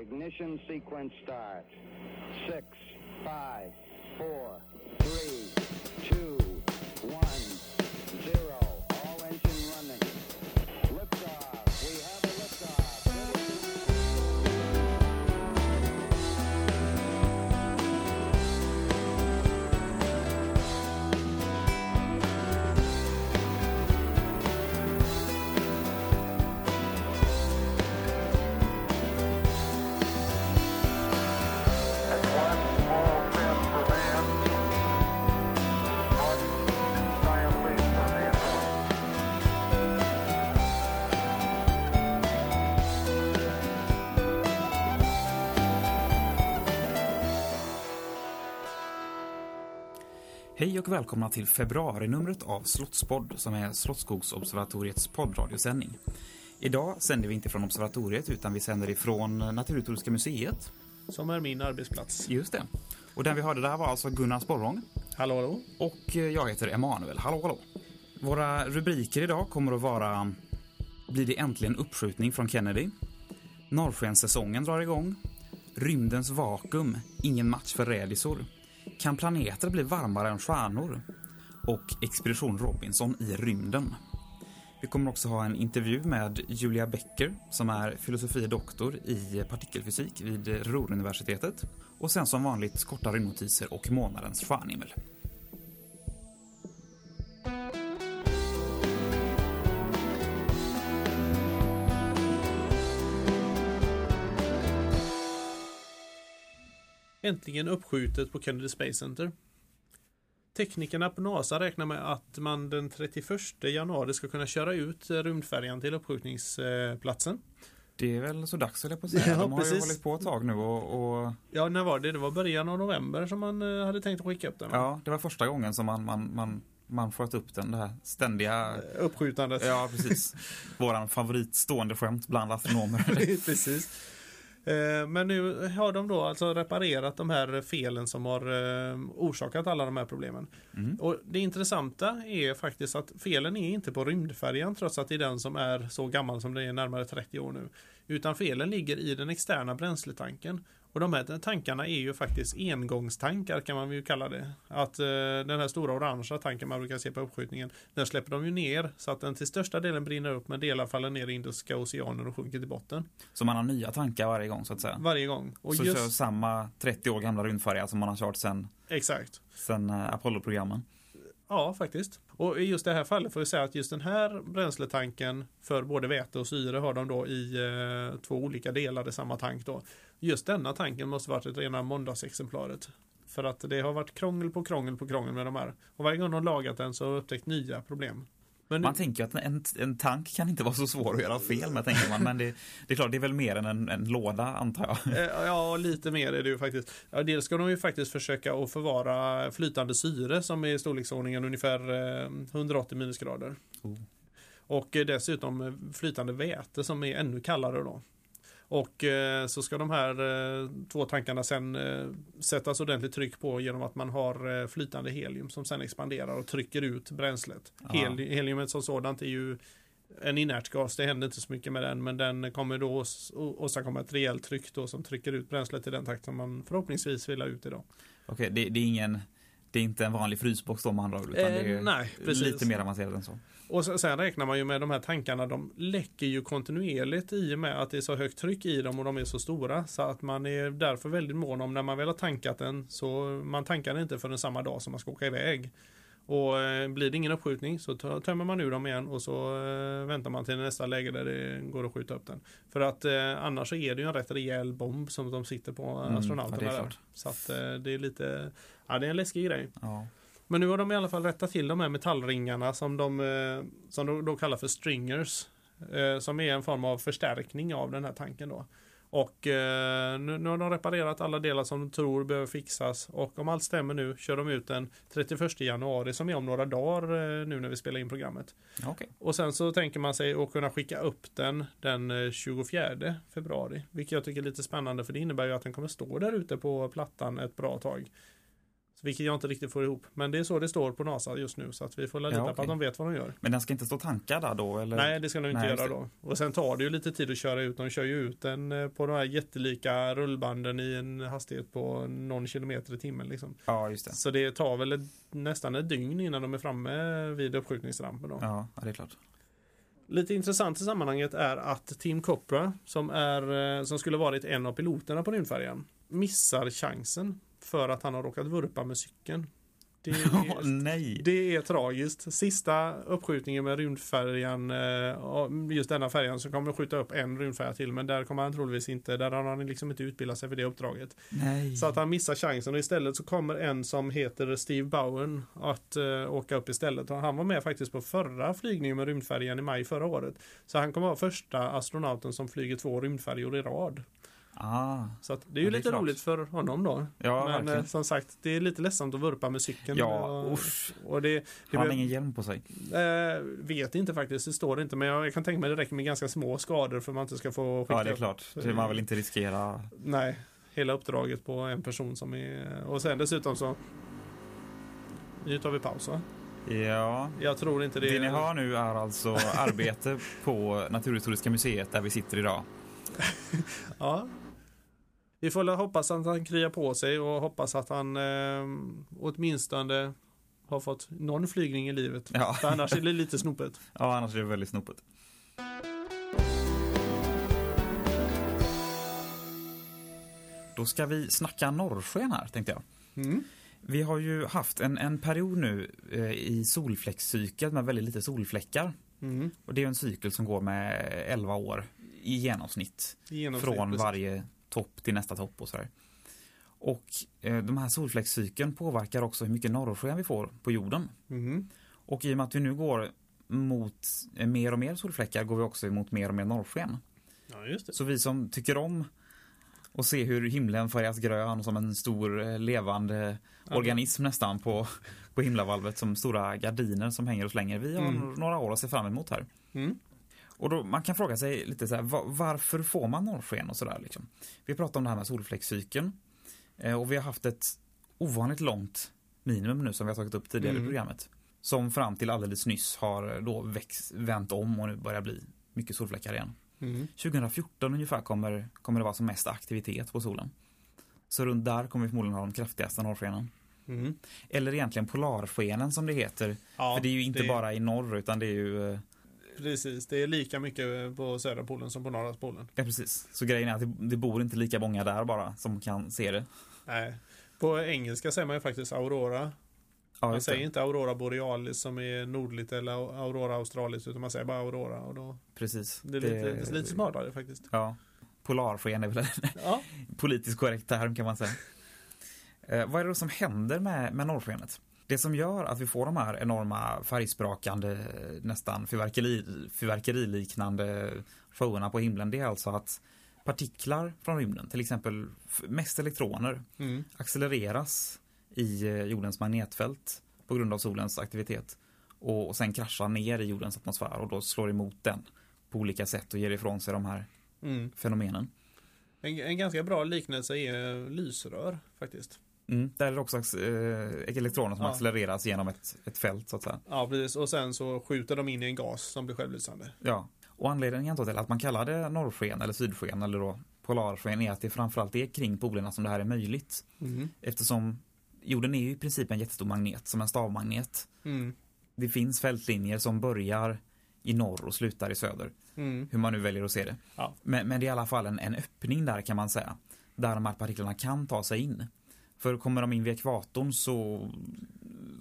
Ignition sequence start. Six, five, four, Hej och välkomna till februarinumret av Slottspodd som är Slottsskogsobservatoriets poddradiosändning. Idag sänder vi inte från observatoriet utan vi sänder ifrån Naturhistoriska museet. Som är min arbetsplats. Just det. Och den vi hörde där var alltså Gunnar Sporrong Hallå, hallå. och eh, jag heter Emanuel. Hallå, hallå. Våra rubriker idag kommer att vara Blir det äntligen uppskjutning från Kennedy? Norrskenssäsongen drar igång. Rymdens vakuum, ingen match för rädisor. Kan planeter bli varmare än stjärnor? Och Expedition Robinson i rymden. Vi kommer också ha en intervju med Julia Becker som är filosofie doktor i partikelfysik vid Ruhruniversitetet. Och sen som vanligt korta rymdnotiser och månadens stjärnhimmel. Äntligen uppskjutet på Kennedy Space Center. Teknikerna på NASA räknar med att man den 31 januari ska kunna köra ut rymdfärjan till uppskjutningsplatsen. Det är väl så dags jag på att säga. Ja, De har ju precis. hållit på ett tag nu och, och Ja, när var det? Det var början av november som man eh, hade tänkt att skicka upp den. va? ja, det var första gången som man, man, man, man sköt upp den, det här ständiga Eh, Uppskjutandet. Ja, precis. Våran favoritstående skämt bland astronomer. Precis. Eh, Men nu har de då alltså reparerat de här felen som har eh, orsakat alla de här problemen. Och Det intressanta är faktiskt att felen är inte på rymdfärjan trots att det är den som är så gammal som det är närmare 30 år nu. Utan felen ligger i den externa bränsletanken. Och de här tankarna är ju faktiskt engångstankar kan man ju kalla det. Att eh, den här stora orangea tanken man brukar se på uppskjutningen, den släpper de ju ner så att den till största delen brinner upp men delar faller ner i Indiska oceanen och sjunker till botten. Så man har nya tankar varje gång så att säga. Varje gång. Och så just, kör samma 30 år gamla rymdfärja som man har kört sen, Exakt. sen eh, Apollo-programmen. Ja, faktiskt. Och i just det här fallet får vi säga att just den här bränsletanken för både väte och syre har de då i eh, två olika delar i samma tank då. Just denna tanken måste varit ett rena måndagsexemplaret. För att det har varit krångel på krångel på krångel med de här. Och varje gång de lagat den så har de upptäckt nya problem. Men Man tänker att en, en tank kan inte vara så svår att göra fel med, tänker man. Men det, det är klart, det är väl mer än en, en låda, antar jag. Eh, Ja, lite mer är det ju faktiskt. Ja, dels ska de ju faktiskt försöka att förvara flytande syre som är i storleksordningen ungefär eh, 180 minusgrader. Oh. Och eh, dessutom eh, flytande väte som är ännu kallare då. Och eh, så ska de här eh, två tankarna sen eh, sättas ordentligt tryck på genom att man har flytande helium som sen expanderar och trycker ut bränslet. Ja. Heli- heliumet som sådant är ju en inert gas, det händer inte så mycket med den men den kommer då åstadkomma ett rejält tryck då som trycker ut bränslet i den takt som man förhoppningsvis vill ha ut idag. Okej, det, det är ingen... Det är inte en vanlig frysbox då med andra utan det är nej, lite mer avancerat än så. Och sen, sen räknar man ju med de här tankarna, de läcker ju kontinuerligt i och med att det är så högt tryck i dem och de är så stora. Så att man är därför väldigt mån om när man väl har tankat den så man tankar den inte förrän samma dag som man ska åka iväg. Och eh, blir det ingen uppskjutning så tö- tömmer man ur dem igen och så eh, väntar man till nästa läge där det går att skjuta upp den. För att eh, annars så är det ju en rätt rejäl bomb som de sitter på Mm, astronauterna ja, där. Så att eh, det är lite, ja det är en läskig grej. Ja. Men nu har de i alla fall rättat till de här metallringarna som de, eh, som de då kallar för stringers. eh, Som är en form av förstärkning av den här tanken då. Och eh, nu, nu har de reparerat alla delar som de tror behöver fixas. Och om allt stämmer nu kör de ut den 31 januari som är om några dagar nu när vi spelar in programmet. Okej. Och sen så tänker man sig att kunna skicka upp den den eh, 24 februari. Vilket jag tycker är lite spännande för det innebär ju att den kommer stå där ute på plattan ett bra tag. Vilket jag inte riktigt får ihop. Men det är så det står på NASA just nu. Så att vi får lita Ja, på okej. att de vet vad de gör. Men den ska inte stå tankad där då? Eller? Nej, det ska de inte Nej, göra då. Och sen tar det ju lite tid att köra ut. De kör ju ut den eh, på de här jättelika rullbanden i en hastighet på någon kilometer i timmen. Liksom. Ja, just det. Så det tar väl ett, nästan ett dygn innan de är framme vid uppskjutningsrampen. Då. Ja, ja, det är klart. Lite intressant i sammanhanget är att Tim Copra, som, är, eh, som skulle varit en av piloterna på rymdfärjan, missar chansen för att han har råkat vurpa med cykeln. Det är, nej! det är tragiskt. Sista uppskjutningen med rymdfärjan, eh, just denna färjan, så kommer skjuta upp en rymdfärja till, men där kommer han troligtvis inte, där har han liksom inte utbildat sig för det uppdraget. Nej. Så att han missar chansen och istället så kommer en som heter Steve Bowen att uh, åka upp istället. Och han var med faktiskt på förra flygningen med rymdfärjan i maj förra året. Så han kommer vara första astronauten som flyger två rymdfärjor i rad. Ah, Så att det är ju Ja, det är lite klart. roligt för honom då. ja, Men verkligen. eh, som sagt, det är lite ledsamt att vurpa med cykeln. Ja, och, usch. och det, det har ingen hjälm på sig. eh, vet inte faktiskt, det står inte. Men jag, jag kan tänka mig det räcker med ganska små skador för att man inte ska få skicka Ja, det är klart. Det man vill inte riskera. Nej, hela uppdraget på en person som är... Och sen dessutom så... Nu tar vi paus va? Ja. Jag tror inte det... Det ni hör nu är alltså arbete på Naturhistoriska museet där vi sitter idag. Ja. Vi får hoppas att han kryar på sig och hoppas att han eh, åtminstone har fått någon flygning i livet. Ja. För annars är det lite snopet. Ja, annars är det väldigt snopet. Då ska vi snacka norrsken här, tänkte jag. Mm. Vi har ju haft en, en period nu eh, i solfläckscykeln med väldigt lite solfläckar. Mm. Och det är en cykel som går med 11 år i genomsnitt. Genomsnitt, från precis. varje topp till nästa topp och sådär. Och eh, de här solfläckscykeln påverkar också hur mycket norrsken vi får på jorden. Mm. Och i och med att vi nu går mot eh, mer och mer solfläckar går vi också mot mer och mer norrsken. Ja. Så vi som tycker om att se hur himlen färgas grön som en stor eh, levande Ja. organism nästan på, på himlavalvet som stora gardiner som hänger och slänger. Vi har Mm. några år att se fram emot här. Mm. Och då, man kan fråga sig lite så här, va- varför får man norrsken och sådär liksom? Vi pratar om det här med solfläckscykeln eh, och vi har haft ett ovanligt långt minimum nu som vi har tagit upp tidigare Mm. i programmet. Som fram till alldeles nyss har eh, då växt, vänt om och nu börjar bli mycket solfläckar igen. Mm. 2014 ungefär kommer, kommer det vara som mest aktivitet på solen. Så runt där kommer vi förmodligen ha de kraftigaste norrskenen. Mm. Eller egentligen polarskenen som det heter. Ja, För det är ju inte det- bara i norr utan det är ju eh, Precis, det är lika mycket på södra polen som på norra polen. Ja, precis. Så grejen är att det, det bor inte lika många där bara som kan se det. Nej. På engelska säger man ju faktiskt aurora. Ja, Man säger det. inte aurora borealis som är nordligt eller aurora australis utan man säger bara aurora. Och då, Precis. det är lite, det är lite smartare faktiskt. Ja. Polarsken är väl en Ja. politiskt korrekt term kan man säga. Eh, vad är det då som händer med, med norrskenet? Det som gör att vi får de här enorma färgsprakande, nästan fyrverkeri, fyrverkeriliknande showerna på himlen, det är alltså att partiklar från rymden, till exempel mest elektroner, Mm. accelereras i eh, jordens magnetfält på grund av solens aktivitet och, och sen kraschar ner i jordens atmosfär och då slår emot den på olika sätt och ger ifrån sig de här Mm. fenomenen. En, en ganska bra liknelse är lysrör faktiskt. Mm, där är det också eh, elektroner som Ja. accelereras genom ett, ett fält så att säga. Ja, precis. Och sen så skjuter de in i en gas som blir självlysande. Ja. Och anledningen till att man kallar det norrsken eller sydsken eller då polarsken är att det framförallt är kring polerna som det här är möjligt. Mm. Eftersom jorden är ju i princip en jättestor magnet, som en stavmagnet. Mm. Det finns fältlinjer som börjar i norr och slutar i söder. Mm. Hur man nu väljer att se det. Ja. Men, men det är i alla fall en, en öppning där kan man säga. Där de här partiklarna kan ta sig in. För kommer de in vid ekvatorn så,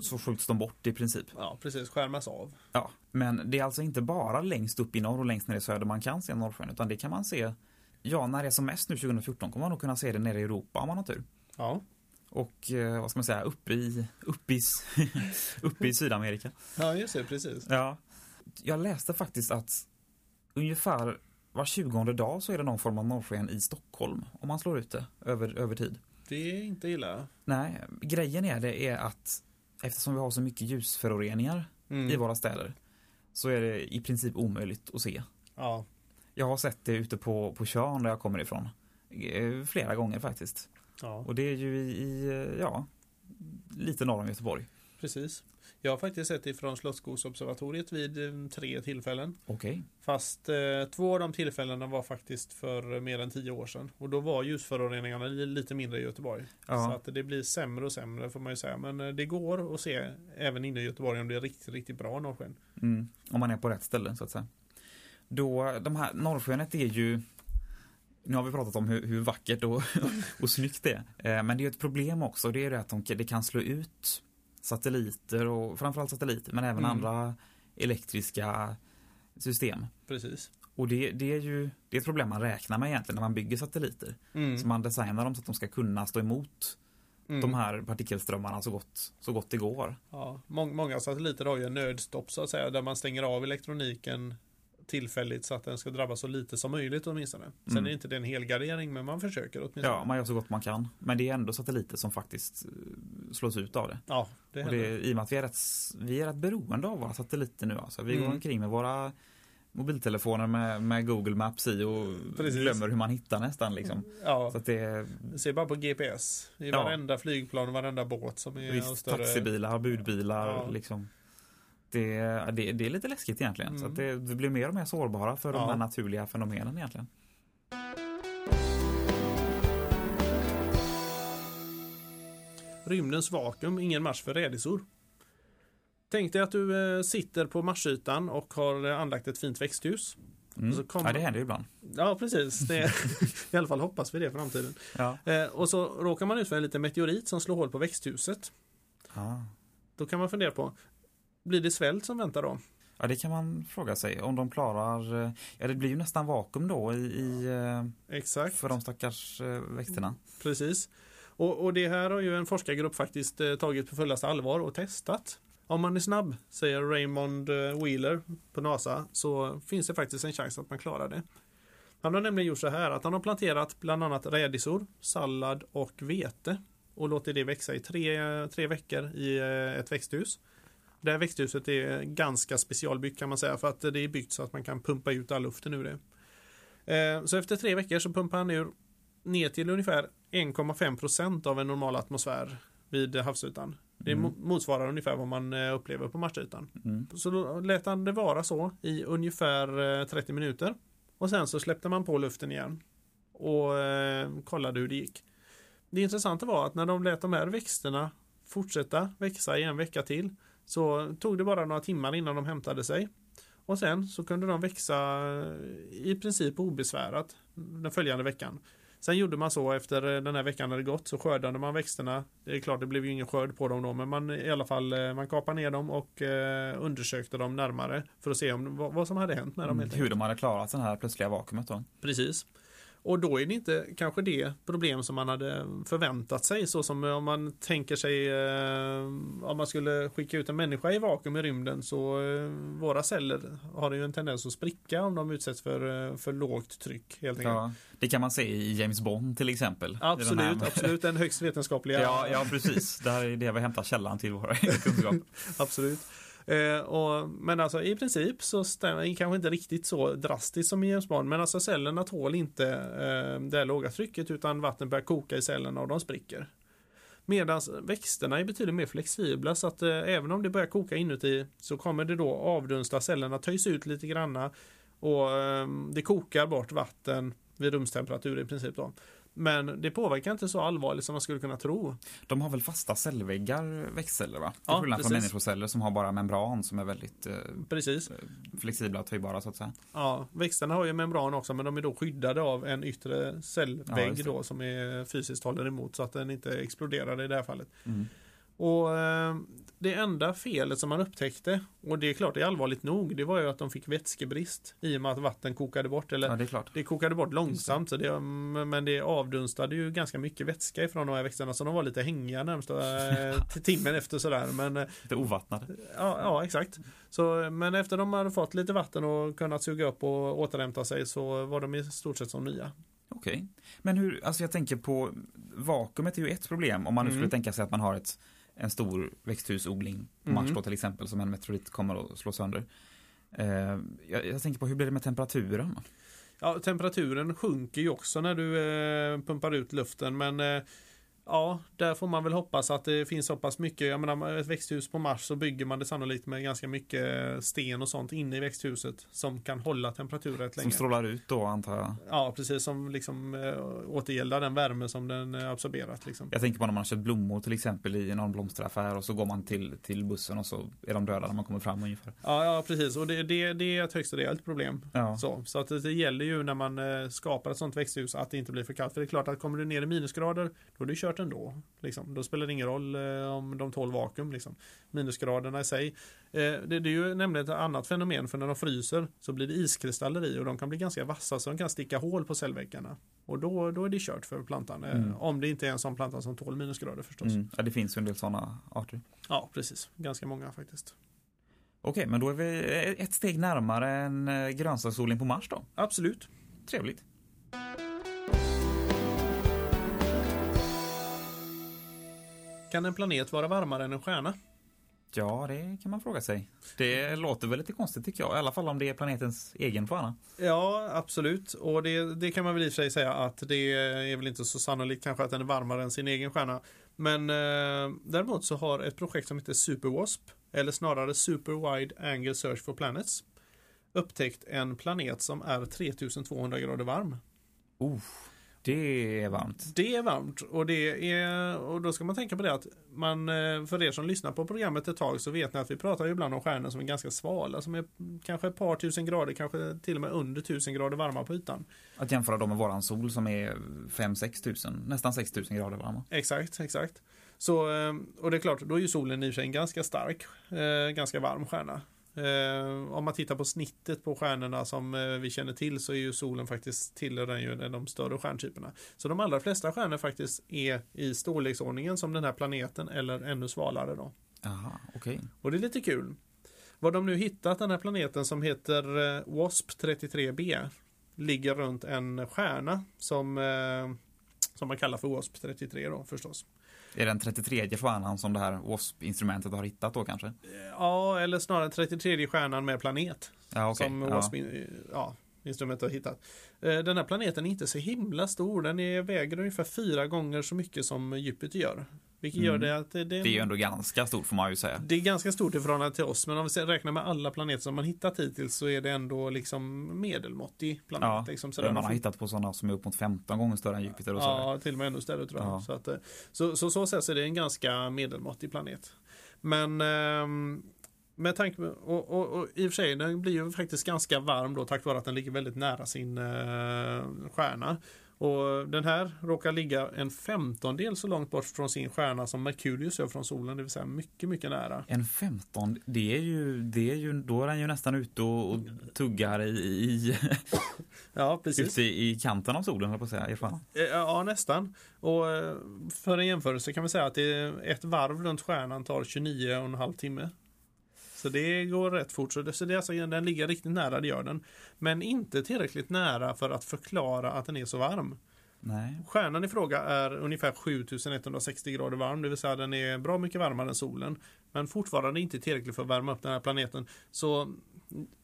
så skjuts de bort i princip. ja, precis. Skärmas av. Ja, men det är alltså inte bara längst upp i norr och längst ner i söder man kan se norrsken, utan det kan man se, ja, när det är som mest nu 2014 kommer man nog kunna se det nere i Europa om man har tur. Ja. Och eh, vad ska man säga, uppe i, uppe i, uppe i Sydamerika. Ja, just det. Precis. Ja. Jag läste faktiskt att ungefär var tjugonde dag så är det någon form av norrsken i Stockholm, om man slår ut det över, över tid. Det är inte illa. Nej, grejen är det är att eftersom vi har så mycket ljusföroreningar Mm. i våra städer så är det i princip omöjligt att se. Ja. Jag har sett det ute på, på Tjörn där jag kommer ifrån. Eh, Flera gånger faktiskt. Ja. Och det är ju i, i eh, ja, lite norr om Göteborg. Precis. Jag har faktiskt sett ifrån Slottsskogsobservatoriet vid eh, tre tillfällen. Okej. Fast eh, två av de tillfällena var faktiskt för mer än tio år sedan. Och då var ljusföroreningarna li- lite mindre i Göteborg. Ja. Så att det blir sämre och sämre får man ju säga. Men eh, det går att se även inne i Göteborg om det är riktigt, riktigt bra norrsken. Mm, om man är på rätt ställe så att säga. Då, de här, norrskenet är ju nu har vi pratat om hur, hur vackert och, och snyggt det är. Eh, Men det är ett problem också. Det är det att de, det kan slå ut satelliter och framförallt satelliter men även Mm. andra elektriska system. Precis. Och det, det är ju det är ett problem man räknar med egentligen när man bygger satelliter. Mm. Så man designar dem så att de ska kunna stå emot Mm. de här partikelströmmarna så gott, så gott det går. Ja, må- många satelliter har ju en nödstopp så att säga. Där man stänger av elektroniken tillfälligt så att den ska drabba så lite som möjligt åtminstone. Sen Mm. är inte det en helgardering men man försöker åtminstone. Ja, man gör så gott man kan. Men det är ändå satelliter som faktiskt eh, slås ut av det. ja det Och händer. det, I och med att vi är rätt, vi är rätt beroende av våra satelliter nu. Alltså. Vi Mm. går omkring med våra mobiltelefoner med, med Google Maps i och Precis. glömmer hur man hittar nästan. Liksom. Ja, Så att det se bara på GPS. I Ja. varenda flygplan och varenda båt som är visst, större... taxibilar, budbilar. Ja. Liksom. Det, det, det är lite läskigt egentligen. Så Mm. att det, vi blir mer och mer sårbara för Ja. de här naturliga fenomenen egentligen. Rymdens vakuum, ingen match för rädisor. Tänk dig att du eh, sitter på Marsytan och har anlagt ett fint växthus. Mm. Så kommer- Ja, det händer ju ibland. Ja, precis. Det, I alla fall hoppas vi det i framtiden. Ja. Eh, och så råkar man ut för en liten meteorit som slår hål på växthuset. Ja. Då kan man fundera på, blir det svält som väntar då? ja, det kan man fråga sig. Om de klarar... eh, Ja, det blir ju nästan vakuum då i, i, eh, Exakt, för de stackars eh, växterna. precis. Och, och det här har ju en forskargrupp faktiskt tagit på fullaste allvar och testat. Om man är snabb, säger Raymond Wheeler på NASA, så finns det faktiskt en chans att man klarar det. Han har nämligen gjort så här att han har planterat bland annat rädisor, sallad och vete och låtit det växa i tre, tre veckor i ett växthus. Det här växthuset är ganska specialbyggt kan man säga för att det är byggt så att man kan pumpa ut all luften ur det. Eh, Så efter tre veckor så pumpar han ur ner till ungefär 1,5 procent av en normal atmosfär vid havsytan. Det Mm. mo- motsvarar ungefär vad man eh, upplever på Marsytan. Mm. Så då lät han det vara så i ungefär eh, 30 minuter. Och sen så släppte man på luften igen. Och eh, kollade hur det gick. Det intressanta var att när de lät de här växterna fortsätta växa i en vecka till. Så tog det bara några timmar innan de hämtade sig. Och sen så kunde de växa eh, i princip obesvärat den följande veckan. Sen gjorde man så efter eh, den här veckan hade gått så skördade man växterna. Det är klart det blev ju ingen skörd på dem då men man i alla fall eh, man kapade ner dem och eh, undersökte dem närmare för att se om, vad, vad som hade hänt med dem. helt Hur de hade klarat den här plötsliga vakuumet då. Precis. Och då är det inte kanske det problem som man hade förväntat sig så som om man tänker sig eh, om man skulle skicka ut en människa i vakuum i rymden så eh, våra celler har ju en tendens att spricka om de utsätts för, eh, för lågt tryck helt enkelt. Ja, det kan man se i James Bond till exempel. I den Absolut, här- absolut den högst vetenskapliga. Ja, ja, precis. Det här är det vi hämtar källan till våra kunskaper. Absolut. Eh, och, men alltså i princip så stämmer det kanske inte riktigt så drastiskt som i James Bond. Men alltså cellerna tål inte eh, det låga trycket utan vatten börjar koka i cellerna och de spricker. Medan växterna är betydligt mer flexibla så att eh, även om det börjar koka inuti så kommer det då avdunsta cellerna töjs ut lite granna och eh, det kokar bort vatten vid rumstemperatur i princip då. Men det påverkar inte så allvarligt som man skulle kunna tro. De har väl fasta cellväggar, växtceller va? Till Ja, skillnad från precis. människoceller som har bara membran som är väldigt eh, Precis. flexibla och töjbara så att säga. Ja, växterna har ju membran också men de är då skyddade av en yttre Ja, cellvägg det. då som är fysiskt håller emot så att den inte exploderar i det här fallet. Mm. Och eh, det enda felet som man upptäckte och det är klart det är allvarligt nog det var ju att de fick vätskebrist i och med att vatten kokade bort eller Ja, det det kokade bort långsamt så det, men det avdunstade ju ganska mycket vätska ifrån de här växterna så de var lite hängiga närmsta eh, timmen efter sådär men eh, Lite ovattnade. Ja, ja exakt. Så, men efter de hade fått lite vatten och kunnat suga upp och återhämta sig så var de i stort sett som nya. Okej. Men hur, alltså jag tänker på, vakuumet är ju ett problem om man nu Mm. skulle tänka sig att man har ett, en stor växthusodling på Mm. Mars då till exempel som en meteorit kommer att slå sönder. Eh, jag, jag tänker på hur blir det med temperaturen? Ja, temperaturen sjunker ju också när du eh, pumpar ut luften men eh, Ja, där får man väl hoppas att det finns så pass mycket. Jag menar, ett växthus på Mars så bygger man det sannolikt med ganska mycket sten och sånt inne i växthuset som kan hålla temperaturen rätt Som länge. strålar ut då antar jag. Ja, precis som liksom äh, återgäldar den värme som den äh, absorberat. Liksom. Jag tänker på när man har köpt blommor till exempel i någon blomsteraffär och så går man till, till bussen och så är de döda när man kommer fram ungefär. Ja, ja precis. Och det, det, det är ett högst rejält problem. Ja. Så, så att det, det gäller ju när man eh, skapar ett sånt växthus att det inte blir för kallt. För det är klart att kommer du ner i minusgrader då är det kört ändå. Liksom. Då spelar det ingen roll eh, om de tål vakuum. Liksom. Minusgraderna i sig. Eh, det, det är ju nämligen ett annat fenomen för när de fryser så blir det iskristaller i och de kan bli ganska vassa så de kan sticka hål på cellväggarna. Och då, då är det kört för plantan. Eh, Mm. Om det inte är en sån planta som tål minusgrader förstås. Mm. Ja, det finns ju en del sådana arter. Ja, precis. Ganska många faktiskt. Okej, men då är vi ett steg närmare en eh, grönsaksodling på Mars då. Absolut. Trevligt. Kan en planet vara varmare än en stjärna? Ja, det kan man fråga sig. Det låter väl lite konstigt tycker jag, i alla fall om det är planetens egen stjärna. Ja, absolut. Och det, det kan man väl i och för sig säga att det är väl inte så sannolikt kanske att den är varmare än sin egen stjärna. Men eh, däremot så har ett projekt som heter SuperWasp, eller snarare Super Wide Angle Search for Planets, upptäckt en planet som är 3200 grader varm. Oh, det är varmt. Det är varmt och det är och då ska man tänka på det att man eh, för er som lyssnar på programmet ett tag så vet ni att vi pratar ju ibland om stjärnor som är ganska svala som är kanske ett par tusen grader, kanske till och med under tusen grader varma på ytan. Att jämföra dem med våran sol som är 5-6 tusen, nästan 6 tusen grader varma. Exakt, exakt. Så, eh, och det är klart, då är ju solen i sig en ganska stark, eh, ganska varm stjärna. Eh, om man tittar på snittet på stjärnorna som eh, vi känner till så är ju solen faktiskt tillhör den ju de större stjärntyperna. Så de allra flesta stjärnor faktiskt är i storleksordningen som den här planeten eller ännu svalare då. Jaha, okej. Och det är lite kul. Vad de nu hittat den här planeten som heter eh, WASP 33b ligger runt en stjärna som, eh, som man kallar för WASP 33 då förstås. Är det den 33 stjärnan som det här WASP-instrumentet har hittat då kanske? Ja, eller snarare 33 stjärnan med planet. Ja, okej. som. WASP ja, instrumentet har hittat. Eh, Den här planeten är inte så himla stor. Den väger ungefär fyra gånger så mycket som Jupiter gör. Vilket gör Mm. det att det, det, Det är ju ändå ganska stort får man ju säga. det är ganska stort i förhållande till oss. Men om vi räknar med alla planeter som man hittat hittills så är det ändå liksom medelmåttig planet. Ja, liksom, sådär. man har hittat på sådana som är upp mot 15 gånger större än Jupiter och sådär. Ja, till och med ännu större tror jag. Ja. Så, att, eh, så, så, så sätt så är det en ganska medelmåttig planet. Men ehm, med tanke och, och, och i och för sig, den blir ju faktiskt ganska varm då tack vare att den ligger väldigt nära sin eh, stjärna. Och den här råkar ligga en femtondel så långt bort från sin stjärna som Merkurius gör från solen, det vill säga mycket, mycket nära. En 15, det är ju, det är ju, då är den ju nästan ute och, och tuggar i, i, Ja, precis. ute i kanten av solen, jag på att säga, i. Eh, Ja, nästan. Och eh, för en jämförelse kan man säga att ett varv runt stjärnan tar 29,5 timme. Så det går rätt fort. Så det, så det är alltså, den ligger riktigt nära, det gör den. Men inte tillräckligt nära för att förklara att den är så varm. Nej. Stjärnan i fråga är ungefär 7160 grader varm, det vill säga den är bra mycket varmare än solen. Men fortfarande inte tillräckligt för att värma upp den här planeten. Så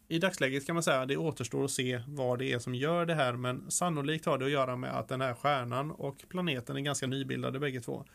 i dagsläget kan man säga att det återstår att se vad det är som gör det här. Men sannolikt har det att göra med att den här stjärnan och planeten är ganska nybildade bägge två.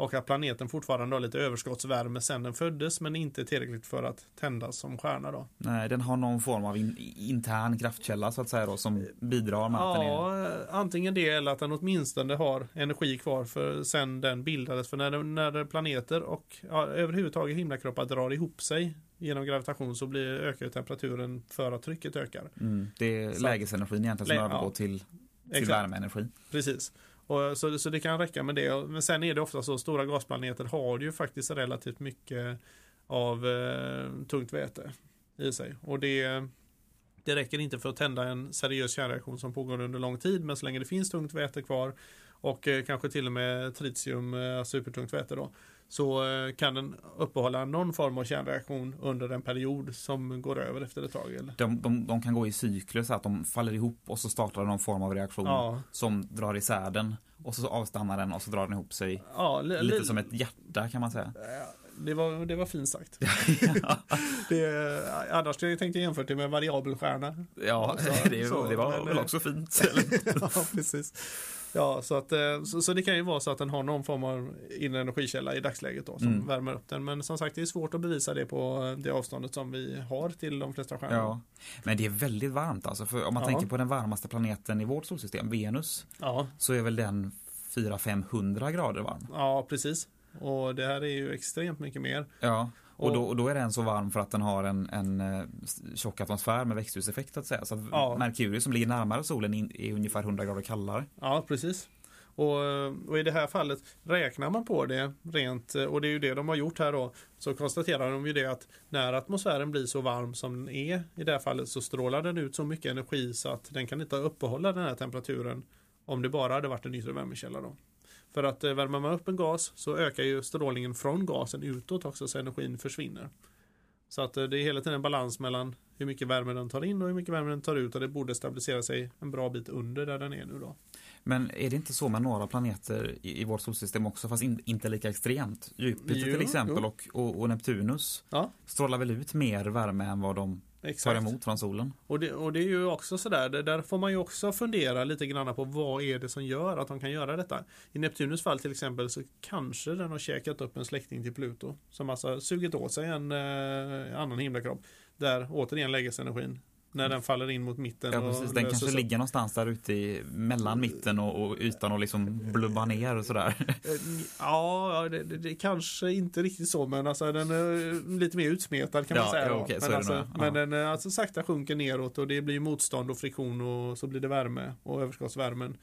Och att planeten fortfarande har lite överskottsvärme sedan den föddes men inte tillräckligt för att tändas som stjärna då. Nej, den har någon form av in, intern kraftkälla så att säga då som bidrar med att den är... Ja, antingen det eller att den åtminstone har energi kvar för sen den bildades. För när, när planeter och ja, överhuvudtaget himlakroppar drar ihop sig genom gravitation så blir, ökar temperaturen för att trycket ökar. Mm, det är Så- lägesenergin egentligen som Lä- övergår ja. till, till Exakt. värmeenergi. Precis. Och, så, så det kan räcka med det. Men sen är det ofta så stora gasplaneter har ju faktiskt relativt mycket av eh, tungt väte i sig. Och det, det räcker inte för att tända en seriös kärnreaktion som pågår under lång tid. Men så länge det finns tungt väte kvar och eh, kanske till och med tritium, eh, supertungt väte då. Så eh, kan den uppehålla någon form av kärnreaktion under en period som går över efter ett tag. Eller? De, de, de kan gå i cykler så att de faller ihop och så startar någon form av reaktion Ja. som drar isär den och så avstannar den och så drar den ihop sig. Ja, li- Lite li- som ett hjärta kan man säga. Det var, det var fint sagt. det, annars skulle jag tänkt jämfört det med variabelstjärna. Ja, Så- det, så, det var väl eh, också fint. ja, precis. Ja, så, att, eh, så, så det kan ju vara så att den har någon form av inre energikälla i dagsläget då, som Mm. värmer upp den. Men som sagt, det är svårt att bevisa det på eh, det avståndet som vi har till de flesta stjärnor. Ja. Men det är väldigt varmt alltså. För om man Ja. tänker på den varmaste planeten i vårt solsystem, Venus, Ja, så är väl den 400-500 grader varm. ja, precis. Och det här är ju extremt mycket mer. Ja. Och, då, och då är den så varm för att den har en, en eh, tjock atmosfär med växthuseffekt att säga. Så att Ja. Merkurius som ligger närmare solen är ungefär 100 grader kallare. Ja, precis. Och, och i det här fallet räknar man på det rent, och det är ju det de har gjort här då, så konstaterar de ju det att när atmosfären blir så varm som den är i det här fallet så strålar den ut så mycket energi så att den kan inte uppehålla den här temperaturen om det bara hade varit en yttre värmekälla då. För att eh, värmer man upp en gas så ökar ju strålningen från gasen utåt också så energin försvinner. Så att eh, det är hela tiden en balans mellan hur mycket värme den tar in och hur mycket värme den tar ut och det borde stabilisera sig en bra bit under där den är nu då. Men är det inte så med några planeter i, i vårt solsystem också, fast in, inte lika extremt? Jupiter Jo, till exempel och, och, och Neptunus Ja, strålar väl ut mer värme än vad de tar exakt. emot från solen? Och det, och det är ju också sådär, det- där får man ju också fundera lite grann på vad är det som gör att de kan göra detta. I Neptunus fall till exempel så kanske den har käkat upp en släkting till Pluto. Som alltså sugit åt sig en eh, annan himlakropp. Där återigen läggs energin. När den faller in mot mitten. Ja, precis. Den kanske sig. ligger någonstans där ute i, mellan mitten och, och ytan och liksom blubbar ner och sådär. Eh, Ja, det, det, det kanske inte riktigt så men alltså den är lite mer utsmetad kan man Ja, säga. ja, så men alltså, men den eh, alltså sakta sjunker neråt och det blir motstånd och friktion och så blir det värme och överskottsvärmen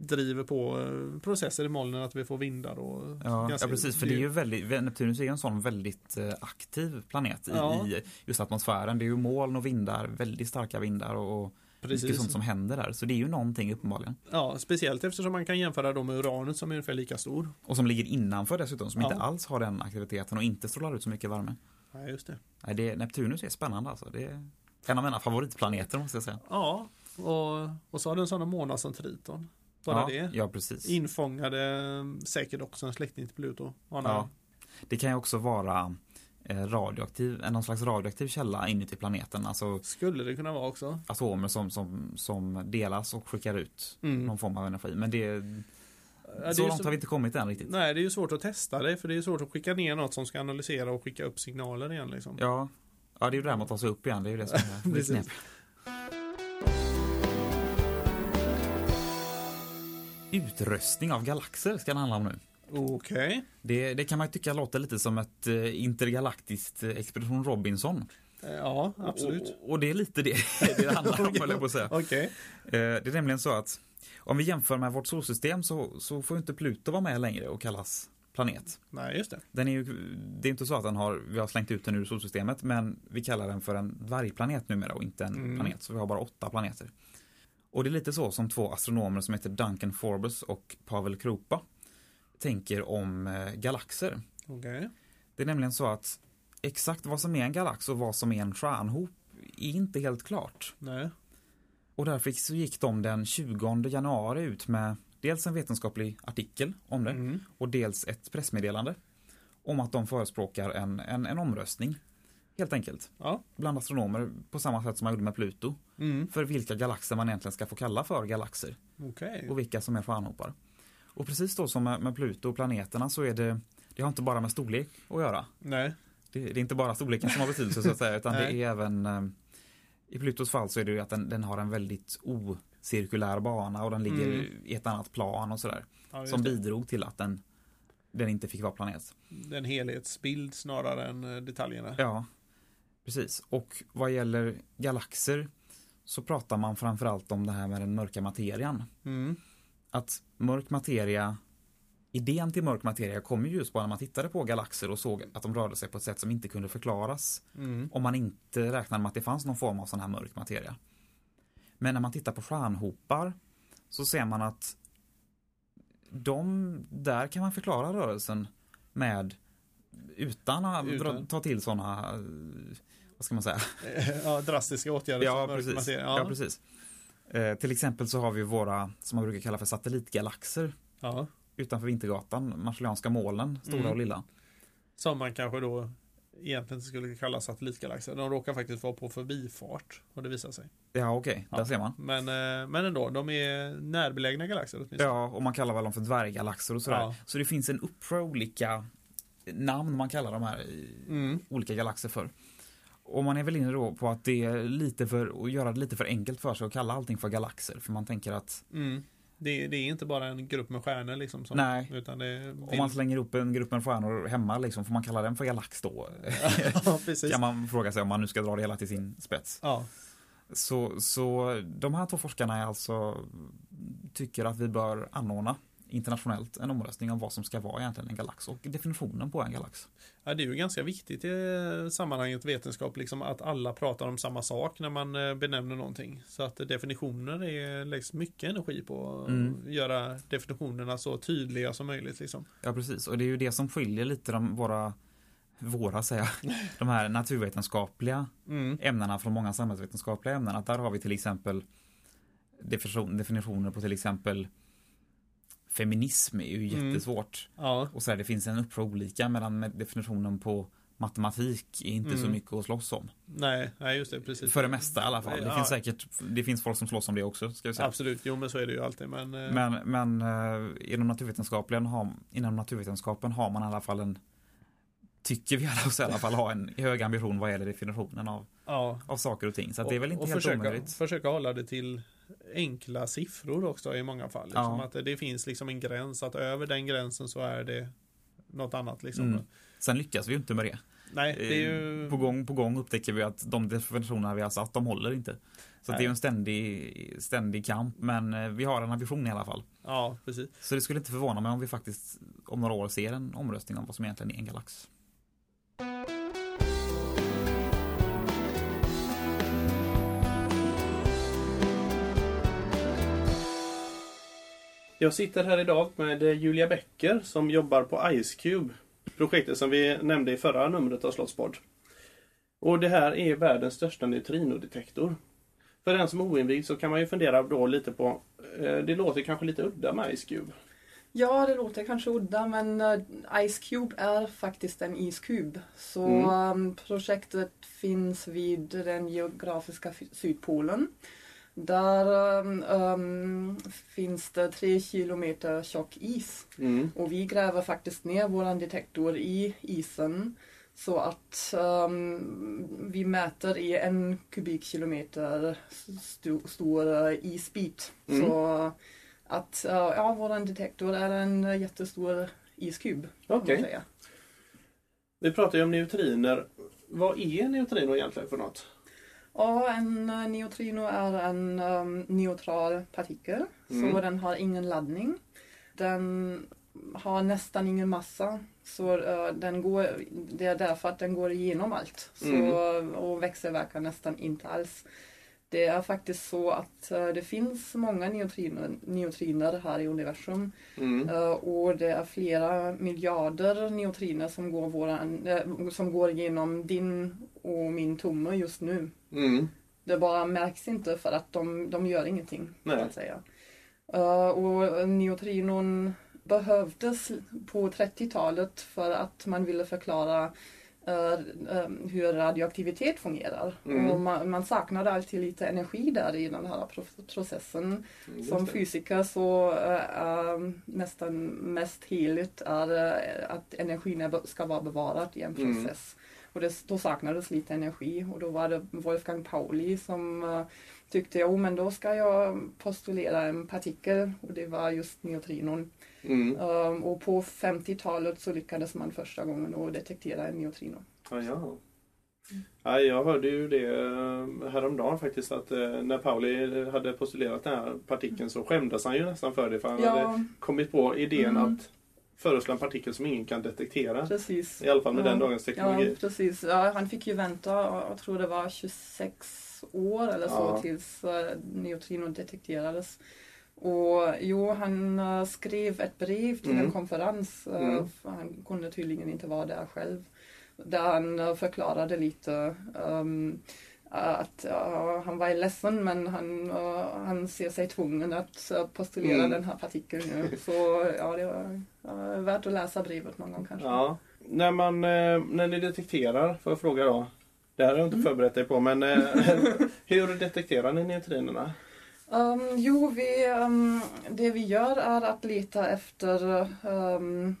driver på eh, processer i molnen att vi får vindar och Ja, ja precis. För det är ju väldigt, Neptunus är ju en sån väldigt eh, aktiv planet i, Ja. i just atmosfären. Det är ju moln och vindar, väldigt starka vindar och, och mycket Precis. sånt som händer där. Så det är ju någonting uppenbarligen. Ja, speciellt eftersom man kan jämföra dem med uranet som är ungefär lika stor. Och som ligger innanför dessutom, som Ja. inte alls har den aktiviteten och inte strålar ut så mycket värme. Nej, just det. Nej, det, Neptunus är spännande alltså. Det är en av mina favoritplaneter måste jag säga. Ja, och, och så har den sådana månar som Triton. Bara ja, det. Ja, precis. Infångade eh, säkert också en släkting till Pluto. Ja. Det kan ju också vara eh, radioaktiv, någon slags radioaktiv källa inuti planeten. Alltså Skulle det kunna vara också. atomer som, som, som delas och skickar ut Mm. någon form av energi. Men det, Ja, det så långt har vi inte kommit än riktigt. Nej, det är ju svårt att testa det för det är svårt att skicka ner något som ska analysera och skicka upp signaler igen liksom. Ja, ja det är ju det där med att ta sig upp igen. Det är ju det som är Utröstning av galaxer ska det handla om nu. Okej. Det, det kan man ju tycka låter lite som ett eh, intergalaktiskt eh, Expedition Robinson. Eh, Ja, absolut. Och, och det är lite det det handlar om, höll jag på att säga. Eh, Det är nämligen så att om vi jämför med vårt solsystem så, så får inte Pluto vara med längre och kallas planet. Nej, just det. Den är ju, det är inte så att den har, vi har slängt ut den ur solsystemet men vi kallar den för en dvärgplanet numera och inte en Mm. planet. Så vi har bara åtta planeter. Och det är lite så som två astronomer som heter Duncan Forbes och Pavel Krupa tänker om eh, galaxer. Okej. Det är nämligen så att exakt vad som är en galax och vad som är en stjärnhop är inte helt klart. Nej. Och därför så gick de den 20 januari ut med dels en vetenskaplig artikel om det Mm. och dels ett pressmeddelande om att de förespråkar en, en, en omröstning. Helt enkelt. Ja. Bland astronomer på samma sätt som man gjorde med Pluto. Mm. För vilka galaxer man egentligen ska få kalla för galaxer Okej. och vilka som är stjärnhopar. Och precis då som med, med Pluto och planeterna så är det, det har inte bara med storlek att göra. Nej. Det, det är inte bara storleken som har betydelse så att säga utan det är även eh, i Plutos fall så är det ju att den, den har en väldigt ocirkulär bana och den ligger Mm. i ett annat plan och sådär. Ja, som det. bidrog till att den, den inte fick vara planet. En helhetsbild snarare än eh, detaljerna. Ja, precis. Och vad gäller galaxer så pratar man framförallt om det här med den mörka materian. Mm. Att mörk materia, idén till mörk materia kom ju just bara när man tittade på galaxer och såg att de rörde sig på ett sätt som inte kunde förklaras Mm. om man inte räknade med att det fanns någon form av sån här mörk materia. Men när man tittar på stjärnhopar så ser man att de, där kan man förklara rörelsen med utan att Utan. ta till sådana, vad ska man säga? ja, drastiska åtgärder Ja, precis. Ja. Ja. precis. Eh, till exempel så har vi våra, som man brukar kalla för satellitgalaxer ja. utanför Vintergatan, Marshallianska molnen, stora Mm. och lilla. Som man kanske då egentligen skulle kallas satellitgalaxer. De råkar faktiskt vara på förbifart, har det visat sig. Ja, okej. Där Ja. ser man. Men, eh, men ändå, de är närbelägna galaxer åtminstone. Ja, och man kallar väl dem för dvärggalaxer och sådär. Ja. Så det finns en uppsjö olika namn man kallar de här Mm. olika galaxer för. Och man är väl inne då på att det är lite för, att göra det lite för enkelt för sig att kalla allting för galaxer. För man tänker att Mm. Det, det är inte bara en grupp med stjärnor liksom. Som, Nej. Utan det om man slänger upp en grupp med stjärnor hemma, liksom, får man kalla den för galax då? ja, precis. kan man fråga sig om man nu ska dra det hela till sin spets. Ja. Så, så de här två forskarna är alltså, tycker att vi bör anordna internationellt en omröstning om vad som ska vara egentligen en galax och definitionen på en galax. ja, det är ju ganska viktigt i sammanhanget vetenskap liksom att alla pratar om samma sak när man eh, benämner någonting. Så att definitioner är, läggs mycket energi på att Mm. göra definitionerna så tydliga som möjligt. Liksom. Ja, precis. Och det är ju det som skiljer lite de, våra, våra säga, de här naturvetenskapliga Mm. ämnena från många samhällsvetenskapliga ämnen. Att där har vi till exempel definition, definitioner på till exempel feminism är ju Mm. jättesvårt. Ja, Och så här, det finns en uppsjö olika med definitionen på matematik är inte så Mm. mycket att slåss om. nej, nej just det, precis. För det mesta i alla fall. Det Ja. finns säkert, det finns folk som slåss om det också, ska vi säga. Absolut, jo men så är det ju alltid. Men, eh, Men, men eh, inom, naturvetenskapen har, inom naturvetenskapen har man i alla fall en tycker vi alla oss i alla fall ha en hög ambition vad gäller definitionen av, ja. av saker och ting. Så att det är väl inte och helt försöka, omöjligt. försöka hålla det till enkla siffror också i många fall. Liksom, Ja. Att det finns liksom en gräns, att över den gränsen så är det något annat. Liksom. Mm. Sen lyckas vi ju inte med det. Nej, det ju... Eh, På gång på gång upptäcker vi att de definitionerna vi har satt, de håller inte. Så det är ju en ständig, ständig kamp, men eh, vi har en ambition i alla fall. Ja, precis. Så det skulle inte förvåna mig om vi faktiskt om några år ser en omröstning om vad som egentligen är en galax. Jag sitter här idag med Julia Bäcker som jobbar på IceCube. Projektet som vi nämnde i förra numret av Slottspodd. Och det här är världens största neutrinodetektor. För den som är oinvigd så kan man ju fundera då lite på, eh, det låter kanske lite udda med IceCube. Ja, det låter kanske udda men eh, Ice Cube är faktiskt en iskub. Så Mm. um, projektet finns vid den geografiska sydpolen. Där um, um, finns det tre kilometer tjock is. Mm. Och vi gräver faktiskt ner våran detektor i isen. Så att um, vi mäter i en kubikkilometer st- stor eh, isbit. Mm. Så att eh, ja, våran detektor är en jättestor iskub. Okej. säga. Vi pratar ju om neutriner. Vad är neutrino egentligen för något? Ja, en eh, neutrino är en um, neutral partikel. Mm. Så den har ingen laddning. Den har nästan ingen massa. Så eh, den går, det är därför att den går igenom allt. Så, Mm. Och växelverkar nästan inte alls. Det är faktiskt så att eh, det finns många neutriner, neutriner här i universum. Mm. Eh, och det är flera miljarder neutriner som går, våran, som går genom din och min tumme just nu. Mm. Det bara märks inte för att de, de gör ingenting. Nej. Att säga. Eh, och neutrinon behövdes på 30-talet för att man ville förklara eh, eh, hur radioaktivitet fungerar. Mm. Och man, man saknade alltid lite energi där i den här pro- processen. Just Som fysiker så eh, är nästan mest heligt är eh, att energin ska vara bevarad i en Mm. process. Och det, då saknades lite energi och då var det Wolfgang Pauli som eh, tyckte jo men då ska jag postulera en partikel och det var just neutrinon. Mm. Um, och på 50-talet så lyckades man första gången att detektera en neutrino. Ja, ja. Ja, jag hörde ju det eh, häromdagen faktiskt att eh, när Pauli hade postulerat den här partikeln så skämdes han ju nästan för det för han hade Ja, kommit på idén Mm. att föreslå en partikel som ingen kan detektera. precis. I alla fall med Ja. den dagens Ja, teknologi. precis. Ja, han fick ju vänta, jag tror det var 26 år eller så Ja. tills uh, neutrinon detekterades. Och jo, han eh, skrev ett brev till Mm. en konferens, eh, Mm. han kunde tydligen inte vara där själv. Där han eh, förklarade lite ehm, att ja, han var ledsen men han, han ser sig tvungen att postulera Mm. den här partikeln nu. Så ja, det var eh, värt att läsa brevet någon gång kanske. Ja. när, man, eh, när ni detekterar, får jag fråga då. Det här har jag inte förberett dig på men eh, hur detekterar ni neutrinerna? Um, jo, vi, um, det vi gör är att leta efter um,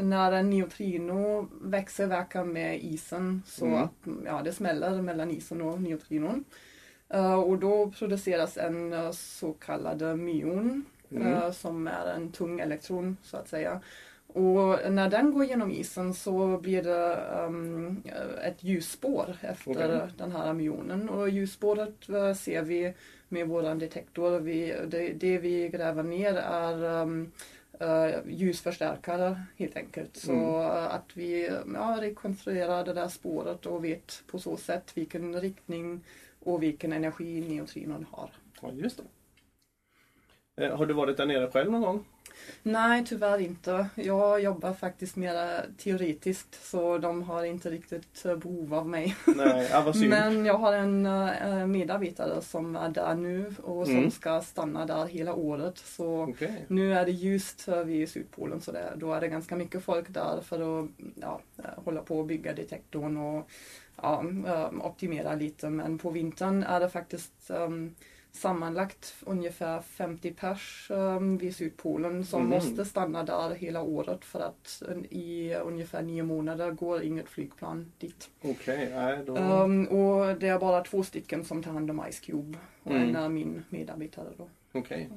när en neutrino växelverkar med isen så Mm. att ja, det smäller mellan isen och neutrinon. Uh, och då produceras en uh, så kallad myon Mm. uh, som är en tung elektron så att säga. Och när den går genom isen så blir det um, ett ljusspår efter Okej. den här myonen. Och ljusspåret ser vi med våran detektor. Vi, det, det vi gräver ner är um, ljusförstärkare helt enkelt. Så Mm. att vi ja, rekonstruerar det där spåret och vet på så sätt vilken riktning och vilken energi neutrinon har. Ja, just det. Eh, har du varit där nere själv någon gång? Nej, tyvärr inte. Jag jobbar faktiskt mer teoretiskt så de har inte riktigt eh, behov av mig. Nej, ja. Men jag har en eh, medarbetare som är där nu och som Mm. ska stanna där hela året. Så Okej. nu är det ljust vid Sydpolen så det, då är det ganska mycket folk där för att ja, eh, hålla på och bygga detektorn och ja, optimera lite. Men på vintern är det faktiskt um, sammanlagt ungefär 50 pers um, vid Sydpolen som Mhm. måste stanna där hela året för att eh, i ungefär nio månader går inget flygplan dit. Okej, nej då... Um, och det är bara två stycken som tar hand om Ice Cube och Mm. en är min medarbetare då. Okej.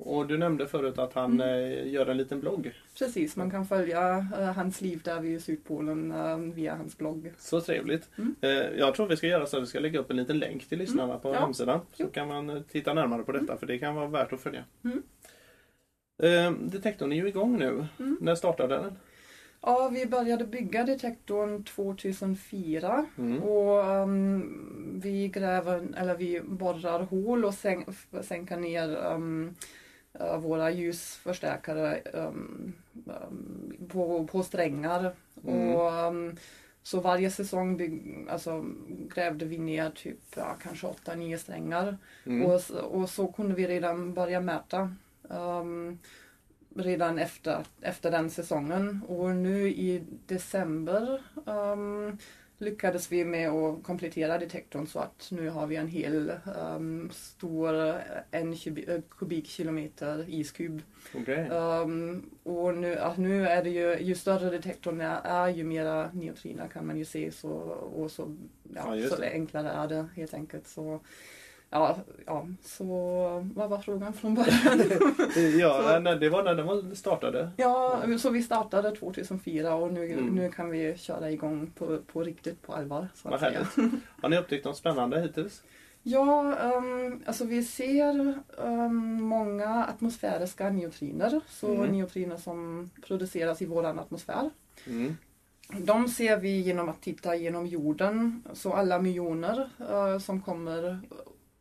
Och du nämnde förut att han Mm. eh, gör en liten blogg. Precis, man kan följa eh, hans liv där vid Sydpolen eh, via hans blogg. Så trevligt. Mm. Jag tror vi ska göra så att vi ska lägga upp en liten länk till lyssnarna på Ja. hemsidan. Så Jo. kan man titta närmare på detta för det kan vara värt att följa. Mm. Eh, detektorn är ju igång nu. Mm. När startade den? Ja, vi började bygga detektorn 2004 Mm. och ehm, vi gräver, eller vi borrar hål och sänk, sänker ner ehm, eh, våra ljusförstärkare ehm, på, på strängar. Mm. Och, ehm, så varje säsong bygg, alltså, grävde vi ner typ ja, kanske 8-9 strängar. Mm. Och, och så kunde vi redan börja mäta. ehm, redan efter, efter den säsongen. Och nu i december lyckades vi med att komplettera detektorn så att nu har vi en hel ehm, stor eh, en eh, kubikkilometer iskub. Okej. Ehm, och nu, nu är det ju, ju större detektorn är, är ju mera neutriner kan man ju se så, och så, Ja, ja, så enklare är det helt enkelt. Så, ja, ja, så vad var frågan från början? Ja, Så- det var när den startade. ja, så vi startade 2004 och nu, Mm. nu kan vi köra igång på, på riktigt på allvar. Så Vad härligt. Har ni upptäckt något spännande hittills? Ja, ehm, alltså vi ser ehm, många atmosfäriska neutriner. Så Mm. neutriner som produceras i våran atmosfär. Mm. De ser vi genom att titta genom jorden. Så alla myoner eh, som kommer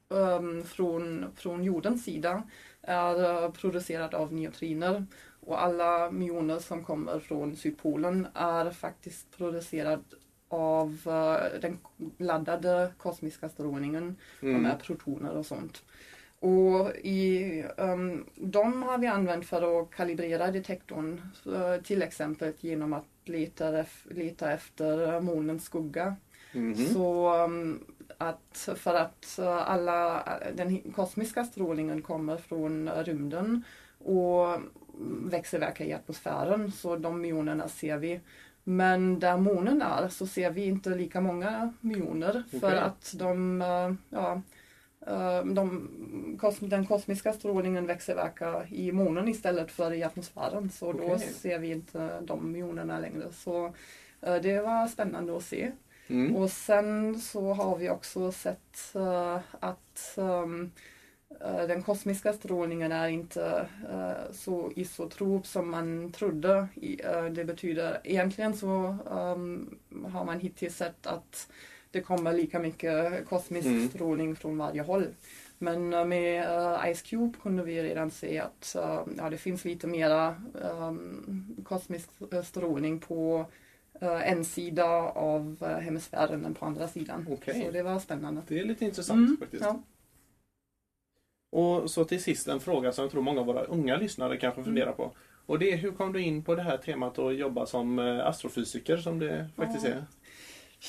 ehm, från, från jordens sida är uh, producerade av neutriner. Och alla myoner som kommer från Sydpolen är faktiskt producerade av eh, den laddade kosmiska strålningen. De Mm. är protoner och sånt. Och i, ehm, de har vi använt för att kalibrera detektorn. eh, till exempel genom att leta, leta efter månens skugga. Mhm. Så ehm, att för att eh, alla, den hi- kosmiska strålningen kommer från rymden och växelverkar i atmosfären så de myonerna ser vi. Men där månen är så ser vi inte lika många myoner för Okej. att de, eh, ja, de, den kosmiska strålningen växelverkar i månen istället för i atmosfären så då Okej. ser vi inte de myonerna längre. Så det var spännande att se. Mm. Och sen så har vi också sett eh, att eh, den kosmiska strålningen är inte eh, så isotrop som man trodde. I, det betyder egentligen så ehm, har man hittills sett att det kommer lika mycket kosmisk Mm. strålning från varje håll. Men med Ice Cube kunde vi redan se att ja, det finns lite mera ehm, kosmisk strålning på en sida av eh, hemisfären än på andra sidan. Okej. Så det var spännande. Det är lite intressant Mm, faktiskt. ja. Och så till sist en fråga som jag tror många av våra unga lyssnare kanske Mm. funderar på. Och det, hur kom du in på det här temat att jobba som eh, astrofysiker som det faktiskt Ja. är?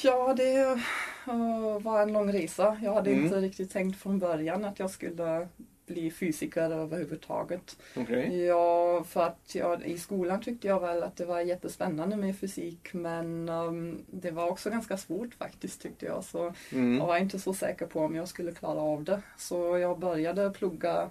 Ja, det eh, var en lång resa. Jag hade Mm. inte riktigt tänkt från början att jag skulle bli fysiker överhuvudtaget. Okej. Ja, för att jag, i skolan tyckte jag väl att det var jättespännande med fysik men ehm, det var också ganska svårt faktiskt tyckte jag. Så Mm. jag var inte så säker på om jag skulle klara av det. Så jag började plugga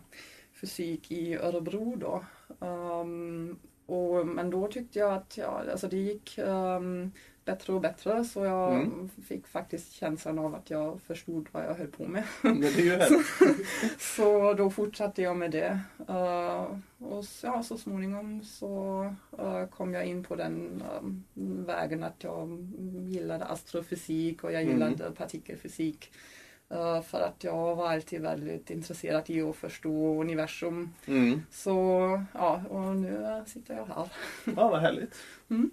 fysik i Örebro då. Ehm, och, men då tyckte jag att ja, alltså det gick ehm, bättre och bättre så jag Mm. fick faktiskt känslan av att jag förstod vad jag höll på med. Men det är ju. Så då fortsatte jag med det. Eh, och så, ja, så småningom så eh, kom jag in på den eh, vägen att jag gillade astrofysik och jag Mm. gillade partikelfysik. Eh, för att jag var alltid väldigt intresserad i att förstå universum. Mm. Så ja, och nu sitter jag här. Ja, vad härligt. Mm.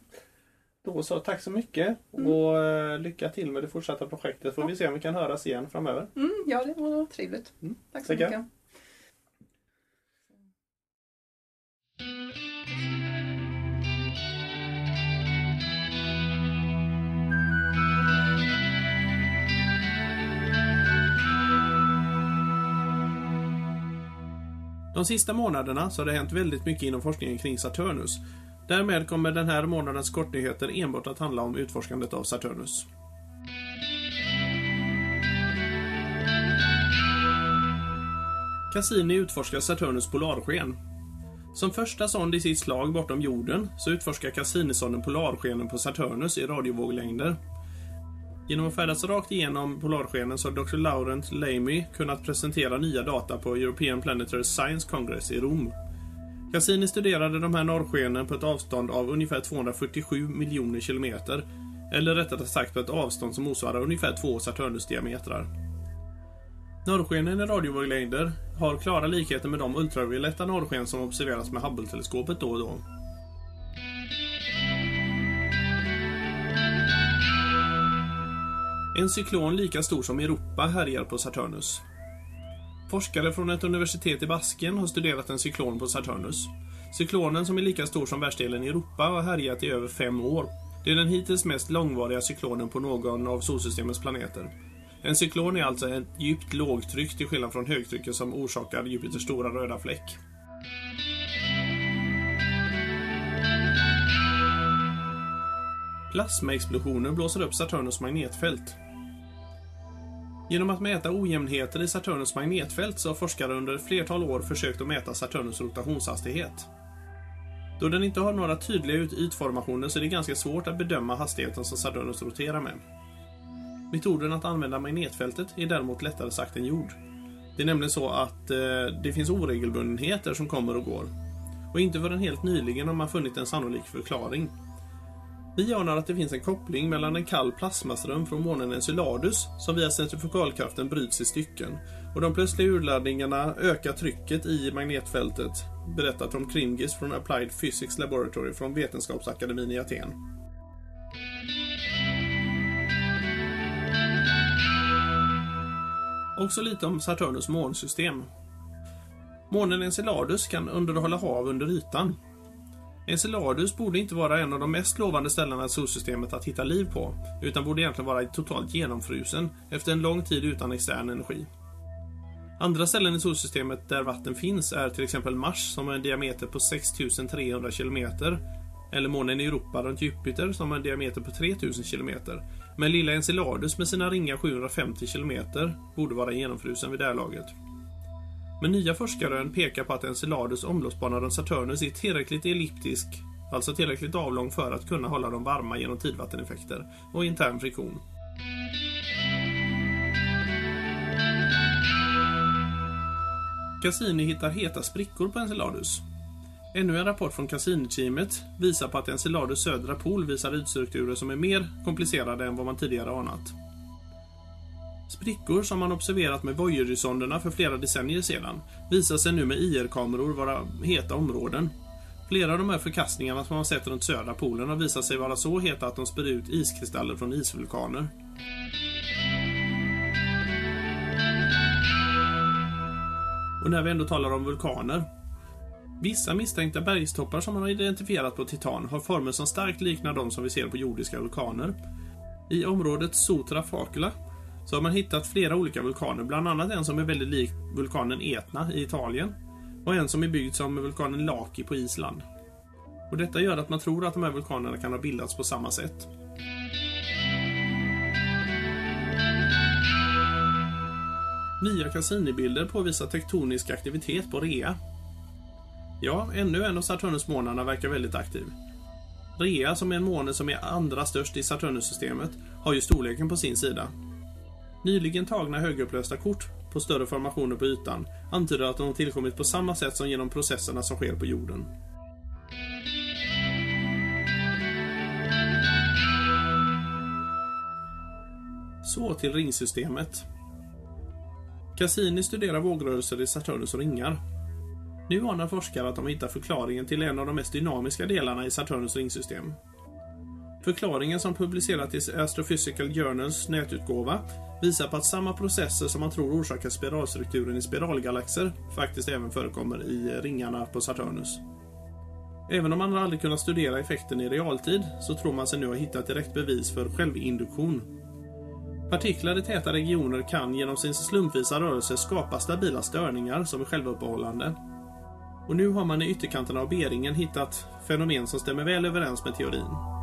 Då så, tack så mycket och eh, lycka till med det fortsatta projektet. Får vi se om vi kan höras igen framöver. Mm, ja, det var trevligt. Mm. Tack så Tackar. mycket. De sista månaderna så har det hänt väldigt mycket inom forskningen kring Saturnus. Därmed kommer den här månadens kortnyheter enbart att handla om utforskandet av Saturnus. Cassini utforskar Saturnus polarsken. Som första sond i sitt slag bortom jorden så utforskar Cassini-sonden polarskenen på Saturnus i radiovåglängder. Genom att färdas rakt igenom polarskenen så har Dr. Laurent Lamy kunnat presentera nya data på European Planetary Science Congress i Rom. Cassini studerade de här norrskenen på ett avstånd av ungefär 247 miljoner kilometer. Eller rättare sagt på ett avstånd som motsvarar ungefär två Saturnus diametrar. Norrskenen i radiovåglängder har klara likheter med de ultravioletta norrsken som observeras med Hubble-teleskopet då och då. En cyklon lika stor som Europa härjar på Saturnus. Forskare från ett universitet i Basken har studerat en cyklon på Saturnus. Cyklonen som är lika stor som världsdelen Europa har härjat i över fem år. Det är den hittills mest långvariga cyklonen på någon av solsystemets planeter. En cyklon är alltså ett djupt lågtryck till skillnad från högtrycket som orsakar Jupiters stora röda fläck. Plasmaexplosioner blåser upp Saturnus magnetfält. Genom att mäta ojämnheter i Saturnus magnetfält så har forskare under ett flertal år försökt att mäta Saturnus rotationshastighet. Då den inte har några tydliga ytformationer så är det ganska svårt att bedöma hastigheten som Saturnus roterar med. Metoden att använda magnetfältet är däremot lättare sagt än gjord. Det är nämligen så att eh, det finns oregelbundenheter som kommer och går. Och inte förrän helt nyligen har man funnit en sannolik förklaring. Vi anar att det finns en koppling mellan en kall plasmaström från månen Enceladus som via centrifugalkraften bryts i stycken och de plötsliga urladdningarna ökar trycket i magnetfältet, berättar Tom Kringis från Applied Physics Laboratory från Vetenskapsakademin i Aten. Också lite om Saturnus månsystem. Månen Enceladus kan underhålla hav under ytan. Enceladus borde inte vara en av de mest lovande ställena i solsystemet att hitta liv på, utan borde egentligen vara totalt genomfrusen efter en lång tid utan extern energi. Andra ställen i solsystemet där vatten finns är till exempel Mars som har en diameter på 6300 km eller månen Europa runt Jupiter som har en diameter på 3000 km. Men lilla Enceladus med sina ringa 750 km borde vara genomfrusen vid det här laget. Men nya forskarrön pekar på att Enceladus omloppsbana runt Saturnus är tillräckligt elliptisk, alltså tillräckligt avlång för att kunna hålla dem varma genom tidvatteneffekter och intern friktion. Cassini hittar heta sprickor på Enceladus. Ännu en rapport från Cassini-teamet visar på att Enceladus södra pol visar ytstrukturer som är mer komplicerade än vad man tidigare anat. Sprickor som man observerat med Voyager-sonderna för flera decennier sedan visar sig nu med IR-kameror vara heta områden. Flera av de här förkastningarna som man sett runt södra polen har visat sig vara så heta att de spyr ut iskristaller från isvulkaner. Och när vi ändå talar om vulkaner. Vissa misstänkta bergstoppar som man har identifierat på Titan har former som starkt liknar de som vi ser på jordiska vulkaner. I området Sotra Fakula så har man hittat flera olika vulkaner, bland annat en som är väldigt lik vulkanen Etna i Italien och en som är byggd som vulkanen Laki på Island. Och detta gör att man tror att de här vulkanerna kan ha bildats på samma sätt. Nya Cassini-bilder påvisar tektonisk aktivitet på Rea. Ja, ännu en av Saturnusmånarna verkar väldigt aktiv. Rea, som är en måne som är andra störst i Saturnussystemet, har ju storleken på sin sida. Nyligen tagna högupplösta kort på större formationer på ytan antyder att de tillkommit på samma sätt som genom processerna som sker på jorden. Så till ringsystemet. Cassini studerar vågrörelser i Saturnus ringar. Nu anar forskare att de hittar förklaringen till en av de mest dynamiska delarna i Saturnus ringsystem. Förklaringen som publicerats i Astrophysical Journals nätutgåva visar på att samma processer som man tror orsakar spiralstrukturen i spiralgalaxer faktiskt även förekommer i ringarna på Saturnus. Även om man aldrig kunnat studera effekten i realtid så tror man sig nu ha hittat direkt bevis för självinduktion. Partiklar i täta regioner kan genom sin slumpvisa rörelse skapa stabila störningar som är självuppehållande. Och nu har man i ytterkanterna av B-ringen hittat fenomen som stämmer väl överens med teorin.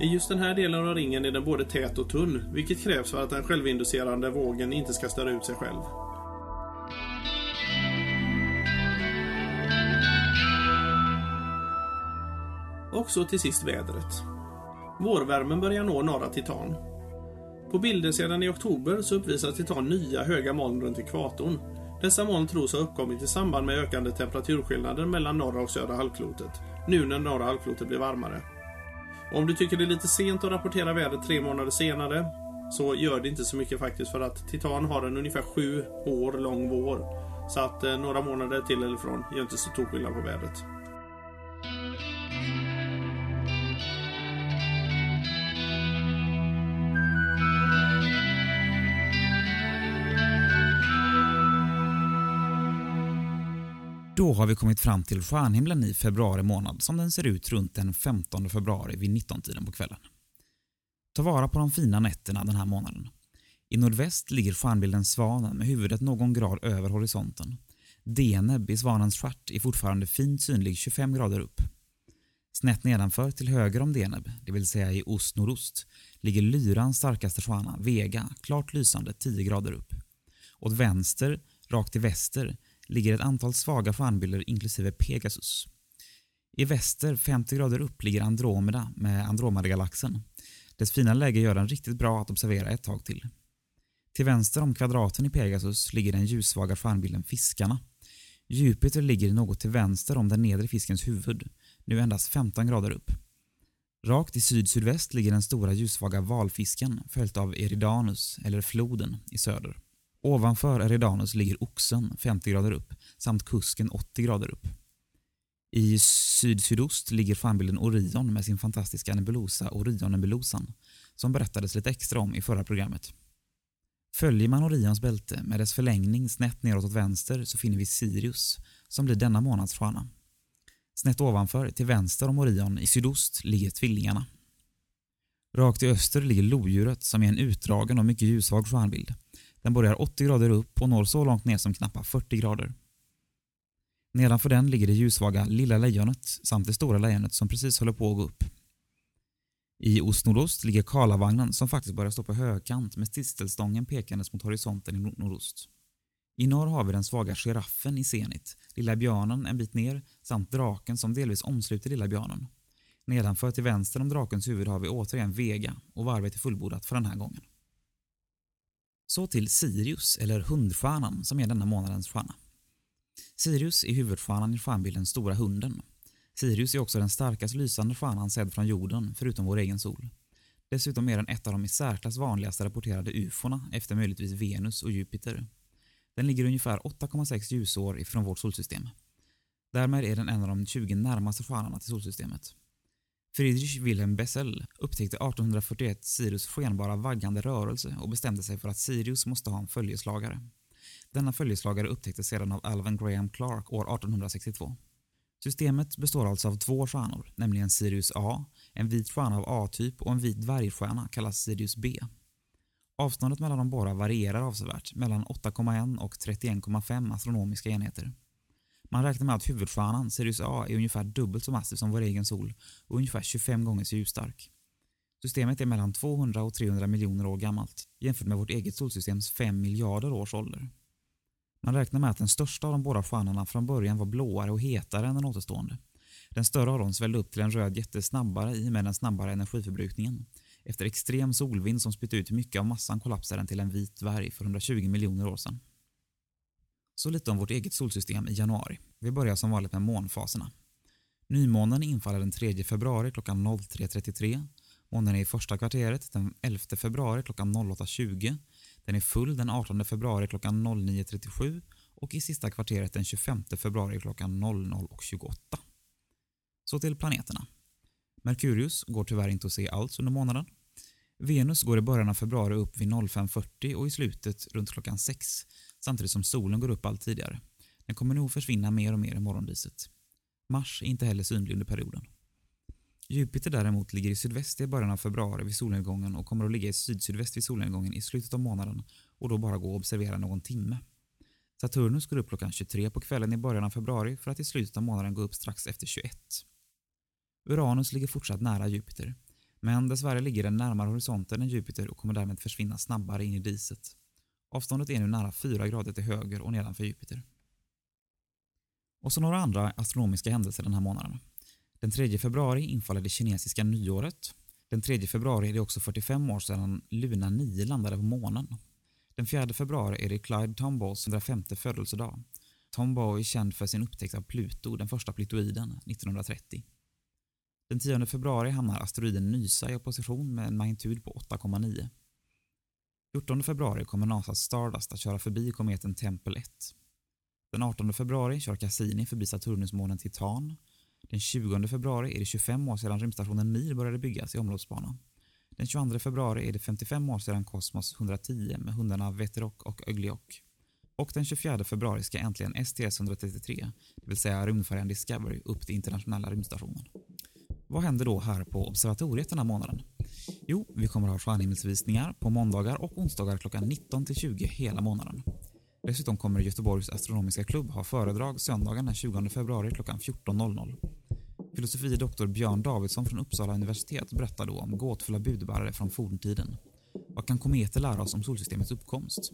I just den här delen av ringen är den både tät och tunn, vilket krävs för att den självinducerande vågen inte ska störa ut sig själv. Och så till sist vädret. Vårvärmen börjar nå norra Titan. På bilder sedan i oktober så uppvisar Titan nya höga moln runt ekvatorn. Dessa moln tros ha uppkommit i samband med ökande temperaturskillnader mellan norra och södra halvklotet, nu när norra halvklotet blir varmare. Om du tycker det är lite sent att rapportera vädret tre månader senare så gör det inte så mycket faktiskt för att Titan har en ungefär sju år lång vår. Så att eh, några månader till eller från gör inte så stor skillnad på vädret. Då har vi kommit fram till stjärnhimlen i februari månad som den ser ut runt den 15 februari vid 19-tiden på kvällen. Ta vara på de fina nätterna den här månaden. I nordväst ligger stjärnbilden Svanen med huvudet någon grad över horisonten. Deneb i Svanens stjärt är fortfarande fint synlig 25 grader upp. Snett nedanför till höger om Deneb, det vill säga i ost-nordost, ligger Lyrans starkaste stjärna, Vega, klart lysande 10 grader upp. Åt vänster, rakt till väster, ligger ett antal svaga stjärnbilder inklusive Pegasus. I väster, 50 grader upp, ligger Andromeda med Andromedagalaxen. Dess fina läge gör den riktigt bra att observera ett tag till. Till vänster om kvadraten i Pegasus ligger den ljussvaga stjärnbilden Fiskarna. Jupiter ligger något till vänster om den nedre fiskens huvud, nu endast 15 grader upp. Rakt i syd-sydväst ligger den stora ljussvaga valfisken följt av Eridanus, eller floden, i söder. Ovanför Eridanus ligger Oxen 50 grader upp samt Kusken 80 grader upp. I syd-sydost ligger stjärnbilden Orion med sin fantastiska nebulosa Orionnebulosan som berättades lite extra om i förra programmet. Följer man Orions bälte med dess förlängning snett neråt åt vänster så finner vi Sirius som blir denna månads stjärna. Snett ovanför, till vänster om Orion i sydost, ligger Tvillingarna. Rakt i öster ligger Lodjuret som är en utdragen och mycket ljussvag stjärnbild. Den börjar 80 grader upp och når så långt ner som knappt 40 grader. Nedanför den ligger det ljussvaga Lilla Lejonet samt det stora lejonet som precis håller på att gå upp. I ost-nordost ligger Karlavagnen som faktiskt börjar stå på högkant med stistelstången pekandes mot horisonten i nordost. I norr har vi den svaga giraffen i zenit, Lilla björnen en bit ner samt draken som delvis omsluter Lilla björnen. Nedanför till vänster om drakens huvud har vi återigen Vega och varvet är fullbordat för den här gången. Så till Sirius, eller hundstjärnan, som är denna månadens stjärna. Sirius är huvudstjärnan i stjärnbilden Stora hunden. Sirius är också den starkast lysande stjärnan sedd från jorden, förutom vår egen sol. Dessutom är den ett av de i särklass vanligaste rapporterade ufona efter möjligtvis Venus och Jupiter. Den ligger ungefär 8,6 ljusår ifrån vårt solsystem. Därmed är den en av de 20 närmaste stjärnorna till solsystemet. Friedrich Wilhelm Bessel upptäckte 1841 Sirius skenbara vaggande rörelse och bestämde sig för att Sirius måste ha en följeslagare. Denna följeslagare upptäcktes sedan av Alvin Graham Clark år 1862. Systemet består alltså av två stjärnor, nämligen Sirius A, en vit stjärna av A-typ och en vit dvärgstjärna kallas Sirius B. Avståndet mellan de båda varierar avsevärt, mellan 8,1 och 31,5 astronomiska enheter. Man räknar med att huvudstjärnan, Sirius A, är ungefär dubbelt så massiv som vår egen sol och ungefär 25 gånger så ljusstark. Systemet är mellan 200 och 300 miljoner år gammalt jämfört med vårt eget solsystems 5 miljarder års ålder. Man räknar med att den största av de båda stjärnorna från början var blåare och hetare än den återstående. Den större av dem svällde upp till en röd jätte snabbare i och med den snabbare energiförbrukningen. Efter extrem solvind som spytt ut mycket av massan kollapsade den till en vit dvärg för 120 miljoner år sedan. Så lite om vårt eget solsystem i januari. Vi börjar som vanligt med månfaserna. Nymånen infaller den 3 februari klockan 03.33. Månen är i första kvarteret den 11 februari klockan 08.20. Den är full den 18 februari klockan 09.37 och i sista kvarteret den 25 februari klockan 00.28. Så till planeterna. Merkurius går tyvärr inte att se alls under månaden. Venus går i början av februari upp vid 05.40 och i slutet runt klockan 6 samtidigt som solen går upp allt tidigare. Den kommer nog försvinna mer och mer i morgondiset. Mars är inte heller synlig under perioden. Jupiter däremot ligger i sydväst i början av februari vid solnedgången och kommer att ligga i sydsydväst vid solnedgången i slutet av månaden och då bara gå och observera någon timme. Saturnus går upp klockan 23 på kvällen i början av februari för att i slutet av månaden gå upp strax efter 21. Uranus ligger fortsatt nära Jupiter, men dessvärre ligger den närmare horisonten än Jupiter och kommer därmed försvinna snabbare in i diset. Avståndet är nu nära 4 grader till höger och nedanför Jupiter. Och så några andra astronomiska händelser den här månaden. Den 3 februari infaller det kinesiska nyåret. Den 3 februari är det också 45 år sedan Luna 9 landade på månen. Den 4 februari är det Clyde Tombauls 105 födelsedag. Tombaugh är känd för sin upptäckt av Pluto, den första plutoiden, 1930. Den 10 februari hamnar asteroiden Nysa i opposition med en magnitud på 8,9. 14 februari kommer NASAs Stardust att köra förbi kometen Tempel 1. Den 18 februari kör Cassini förbi Saturnusmånen Titan. Den 20 februari är det 25 år sedan rymdstationen Mir började byggas i omloppsbana. Den 22 februari är det 55 år sedan Kosmos 110 med hundarna Veterok och Ögliok. Och den 24 februari ska äntligen STS-133, det vill säga rymdfärjan Discovery, upp till internationella rymdstationen. Vad händer då här på observatoriet den här månaden? Jo, vi kommer att ha stjärnhimmelsvisningar på måndagar och onsdagar klockan 19 till 20 hela månaden. Dessutom kommer Göteborgs astronomiska klubb ha föredrag söndagen den 20 februari klockan 14.00. Filosofie doktor Björn Davidsson från Uppsala universitet berättar då om gåtfulla budbärare från forntiden. Vad kan kometer lära oss om solsystemets uppkomst?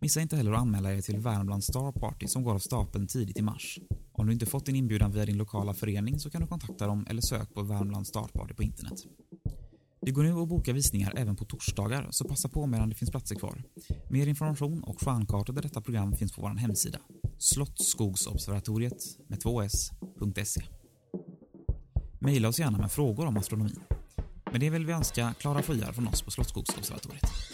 Missa inte heller att anmäla er till Värmland Star Party som går av stapeln tidigt i mars. Om du inte fått din inbjudan via din lokala förening så kan du kontakta dem eller sök på Värmland Star Party på internet. Det går nu att boka visningar även på torsdagar, så passa på medan det finns platser kvar. Mer information och stjärnkartor till detta program finns på vår hemsida, Slottsskogsobservatoriet med 2s.se. Maila oss gärna med frågor om astronomi. Med det vill vi önska klara skyar från oss på Slottsskogsobservatoriet.